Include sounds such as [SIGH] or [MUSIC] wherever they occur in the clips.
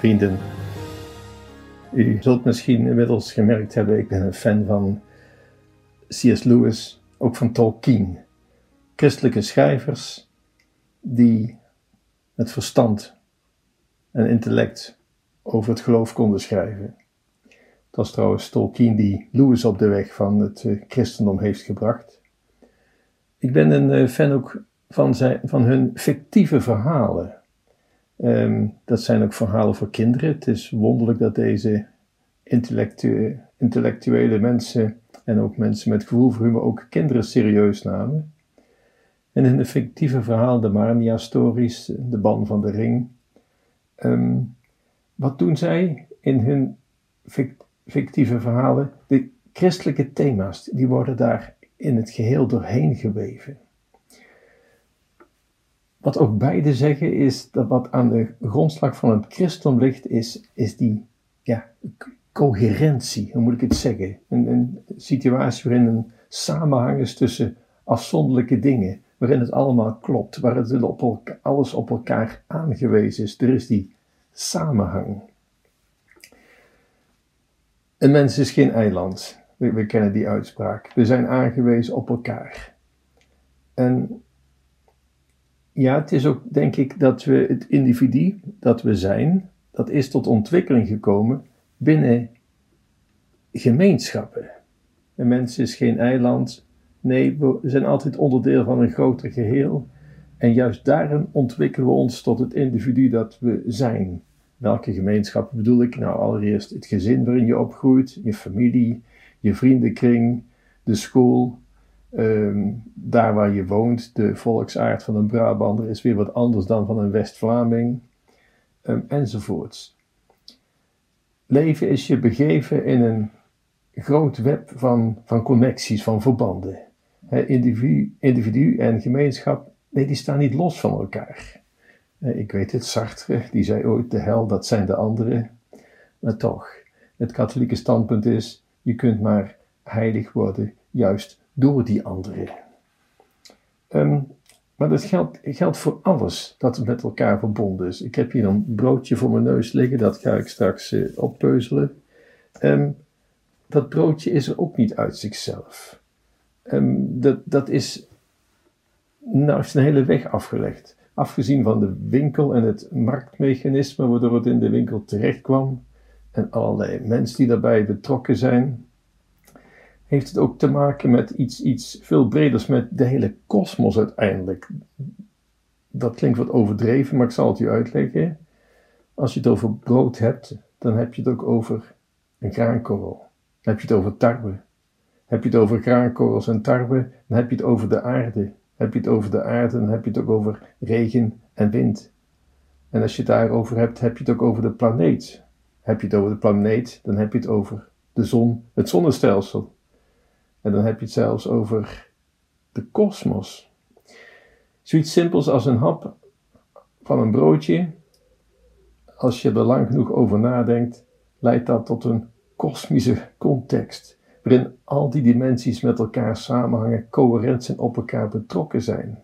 Vrienden, u zult misschien inmiddels gemerkt hebben, ik ben een fan van C.S. Lewis, ook van Tolkien. Christelijke schrijvers die het verstand en intellect over het geloof konden schrijven. Het was trouwens Tolkien die Lewis op de weg van het eh, christendom heeft gebracht. Ik ben een eh, fan ook van, zijn, van hun fictieve verhalen. Ehm, dat zijn ook verhalen voor kinderen. Het is wonderlijk dat deze intellectuele mensen en ook mensen met gevoel voor humor ook kinderen serieus namen. En in de fictieve verhaal, de Marnia-stories, de Ban van de Ring, ehm, wat doen zij in hun fictieve verhalen? De christelijke thema's, die worden daar in het geheel doorheen geweven. Wat ook beide zeggen is dat wat aan de grondslag van het christendom ligt, is, is die ja, coherentie, hoe moet ik het zeggen? Een, een situatie waarin een samenhang is tussen afzonderlijke dingen, waarin het allemaal klopt, waar het op alles op elkaar aangewezen is. Er is die samenhang. Een mens is geen eiland. We, we kennen die uitspraak. We zijn aangewezen op elkaar. En ja, het is ook, denk ik, dat we het individu dat we zijn, dat is tot ontwikkeling gekomen binnen gemeenschappen. Een mens is geen eiland. Nee, we zijn altijd onderdeel van een groter geheel. En juist daarin ontwikkelen we ons tot het individu dat we zijn. Welke gemeenschappen bedoel ik? Nou, allereerst het gezin waarin je opgroeit, je familie, je vriendenkring, de school, ehm, daar waar je woont. De volksaard van een Brabander is weer wat anders dan van een West-Vlaming, um, enzovoorts. Leven is je begeven in een groot web van, van connecties, van verbanden. individu, individu en gemeenschap, nee, die staan niet los van elkaar. ik weet het, Sartre, die zei ooit, de hel, dat zijn de anderen. Maar toch, het katholieke standpunt is, je kunt maar heilig worden, juist door die anderen. Um, maar dat geldt, geldt voor alles dat met elkaar verbonden is. Ik heb hier een broodje voor mijn neus liggen, dat ga ik straks uh, oppeuzelen. Um, dat broodje is er ook niet uit zichzelf. Um, dat, dat is nou een hele weg afgelegd. Afgezien van de winkel en het marktmechanisme waardoor het in de winkel terecht kwam en allerlei mensen die daarbij betrokken zijn, heeft het ook te maken met iets, iets veel breders, met de hele kosmos uiteindelijk. Dat klinkt wat overdreven, maar ik zal het u uitleggen. Als je het over brood hebt, dan heb je het ook over een graankorrel. Dan heb je het over tarwe. Heb je het over graankorrels en tarwe, dan heb je het over de aarde. Heb je het over de aarde, dan heb je het ook over regen en wind. En als je het daarover hebt, heb je het ook over de planeet. Heb je het over de planeet, dan heb je het over de zon, het zonnestelsel. En dan heb je het zelfs over de kosmos. Zoiets simpels als een hap van een broodje, als je er lang genoeg over nadenkt, leidt dat tot een kosmische context, waarin al die dimensies met elkaar samenhangen, coherent en op elkaar betrokken zijn.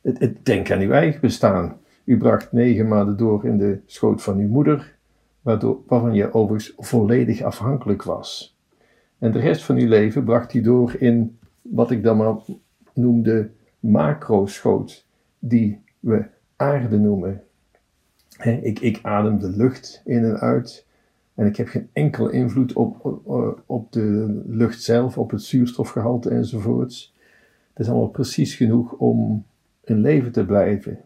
Het, denk aan uw eigen bestaan. U bracht negen maanden door in de schoot van uw moeder, waardoor, waarvan je overigens volledig afhankelijk was. En de rest van uw leven bracht hij door in wat ik dan maar noemde macro-schoot, die we aarde noemen. ik, ik adem de lucht in en uit en ik heb geen enkele invloed op, op, op de lucht zelf, op het zuurstofgehalte enzovoorts. Het is allemaal precies genoeg om in leven te blijven.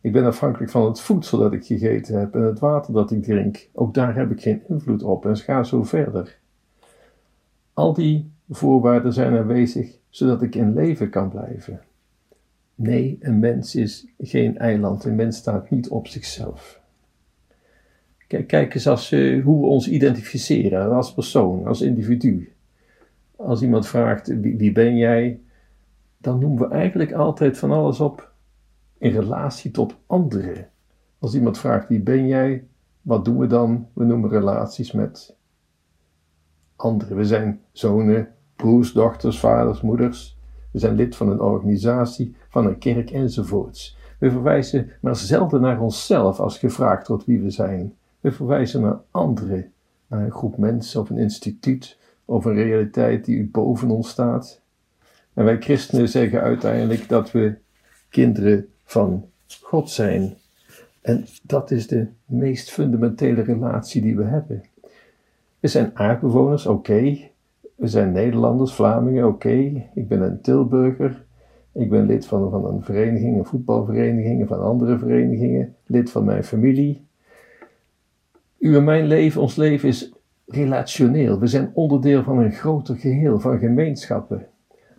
Ik ben afhankelijk van het voedsel dat ik gegeten heb en het water dat ik drink. Ook daar heb ik geen invloed op en ga zo verder. Al die voorwaarden zijn aanwezig zodat ik in leven kan blijven. Nee, een mens is geen eiland. Een mens staat niet op zichzelf. Kijk, eens als, uh, hoe we ons identificeren als persoon, als individu. Als iemand vraagt wie, wie ben jij, dan noemen we eigenlijk altijd van alles op in relatie tot anderen. Als iemand vraagt wie ben jij, wat doen we dan? We noemen relaties met anderen. We zijn zonen, broers, dochters, vaders, moeders. We zijn lid van een organisatie, van een kerk enzovoorts. We verwijzen maar zelden naar onszelf als gevraagd wordt wie we zijn. We verwijzen naar anderen, naar een groep mensen of een instituut of een realiteit die boven ons staat. En wij christenen zeggen uiteindelijk dat we kinderen van God zijn. En dat is de meest fundamentele relatie die we hebben. We zijn aardbewoners, oké. We zijn Nederlanders, Vlamingen, oké. Ik ben een Tilburger. Ik ben lid van, van een vereniging, een voetbalvereniging, van andere verenigingen. Lid van mijn familie. U en mijn leven, ons leven is relationeel. We zijn onderdeel van een groter geheel, van gemeenschappen.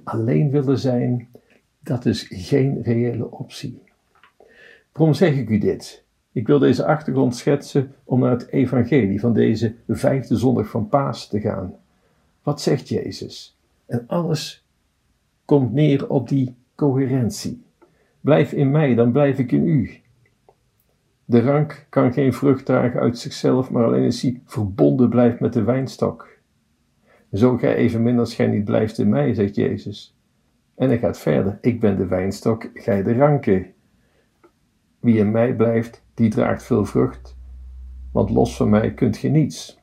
Alleen willen zijn, dat is geen reële optie. Waarom zeg ik u dit? Ik wil deze achtergrond schetsen om naar het evangelie van deze vijfde zondag van Paas te gaan. Wat zegt Jezus? En alles komt neer op die coherentie. Blijf in mij, dan blijf ik in u. De rank kan geen vrucht dragen uit zichzelf, maar alleen als hij verbonden blijft met de wijnstok. Zo gij evenmin als gij niet blijft in mij, zegt Jezus. En hij gaat verder. Ik ben de wijnstok, gij de ranken. Wie in mij blijft, die draagt veel vrucht, want los van mij kunt ge niets.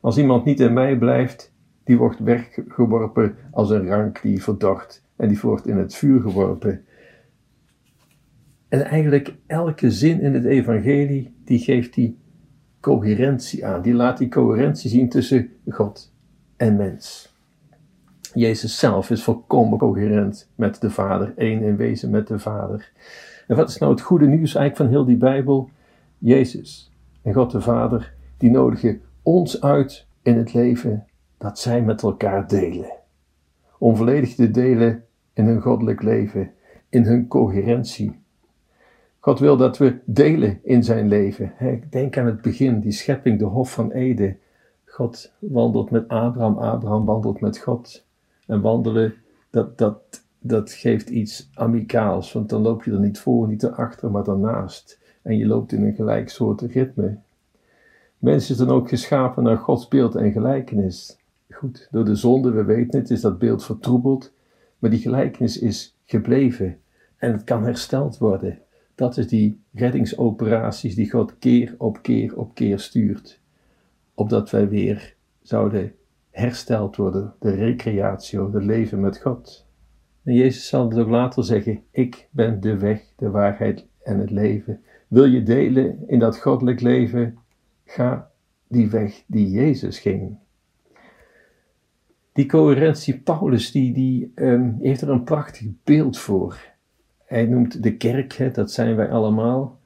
Als iemand niet in mij blijft, die wordt weggeworpen als een rank die verdort en die wordt in het vuur geworpen. En eigenlijk elke zin in het evangelie, die geeft die coherentie aan. Die laat die coherentie zien tussen God en mens. Jezus zelf is volkomen coherent met de Vader, één in wezen met de Vader. En wat is nou het goede nieuws eigenlijk van heel die Bijbel? Jezus en God de Vader, die nodigen ons uit in het leven dat zij met elkaar delen. Om volledig te delen in hun goddelijk leven, in hun coherentie. God wil dat we delen in zijn leven. Denk aan het begin, die schepping, de Hof van Eden. God wandelt met Abraham, Abraham wandelt met God. En wandelen, dat, dat dat geeft iets amicaals, want dan loop je er niet voor, niet erachter, maar daarnaast. En je loopt in een gelijk soort ritme. Mens is dan ook geschapen naar Gods beeld en gelijkenis. Goed, door de zonde, we weten het, is dat beeld vertroebeld, maar die gelijkenis is gebleven en het kan hersteld worden. Dat is die reddingsoperaties die God keer op keer op keer stuurt, opdat wij weer zouden hersteld worden, de recreatie, het leven met God. En Jezus zal het ook later zeggen: Ik ben de weg, de waarheid en het leven. Wil je delen in dat goddelijk leven? Ga die weg die Jezus ging. Die coherentie, Paulus, die, die um, heeft er een prachtig beeld voor. Hij noemt de kerk, hè, dat zijn wij allemaal,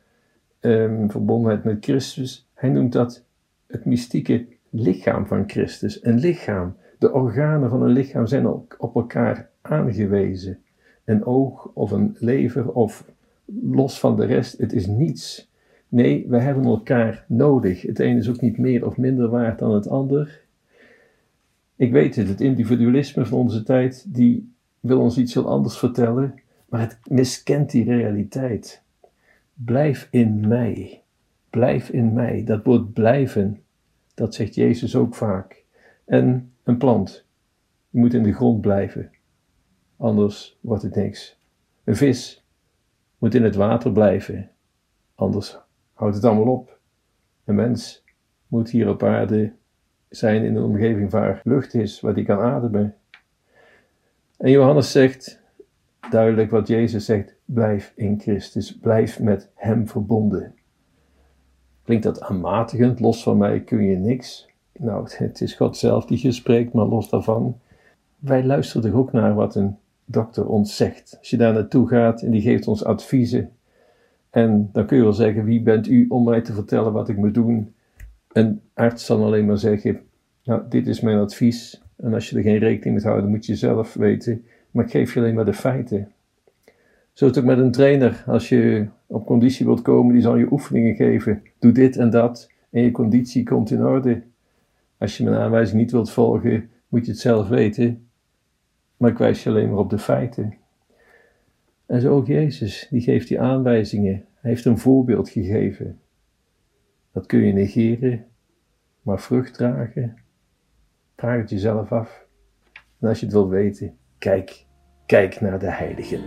um, verbondenheid met Christus. Hij noemt dat het mystieke lichaam van Christus. Een lichaam. De organen van een lichaam zijn op elkaar aangewezen. Een oog of een lever of los van de rest, het is niets. Nee, we hebben elkaar nodig. Het een is ook niet meer of minder waard dan het ander. Ik weet het, het individualisme van onze tijd, die wil ons iets heel anders vertellen, maar het miskent die realiteit. Blijf in mij. Blijf in mij. Dat woord blijven, dat zegt Jezus ook vaak. En een plant, moet in de grond blijven anders wordt het niks. Een vis moet in het water blijven, anders houdt het allemaal op. Een mens moet hier op aarde zijn in een omgeving waar lucht is, waar hij kan ademen. En Johannes zegt duidelijk wat Jezus zegt: blijf in Christus, blijf met Hem verbonden. Klinkt dat aanmatigend, los van mij kun je niks? Nou, [LAUGHS] het is God zelf die je spreekt, maar los daarvan. Wij luisteren toch ook naar wat een dokter ons zegt. Als je daar naartoe gaat en die geeft ons adviezen, en dan kun je wel zeggen: Wie bent u om mij te vertellen wat ik moet doen? Een arts zal alleen maar zeggen: Nou, dit is mijn advies. En als je er geen rekening mee houdt, moet je zelf weten. Maar ik geef je alleen maar de feiten. Zo is het ook met een trainer. Als je op conditie wilt komen, die zal je oefeningen geven. Doe dit en dat. En je conditie komt in orde. Als je mijn aanwijzing niet wilt volgen, moet je het zelf weten maar ik wijs je alleen maar op de feiten. En zo ook Jezus, die geeft die aanwijzingen. Hij heeft een voorbeeld gegeven. Dat kun je negeren, maar vrucht dragen. Vraag het jezelf af. En als je het wil weten, kijk, kijk naar de heiligen.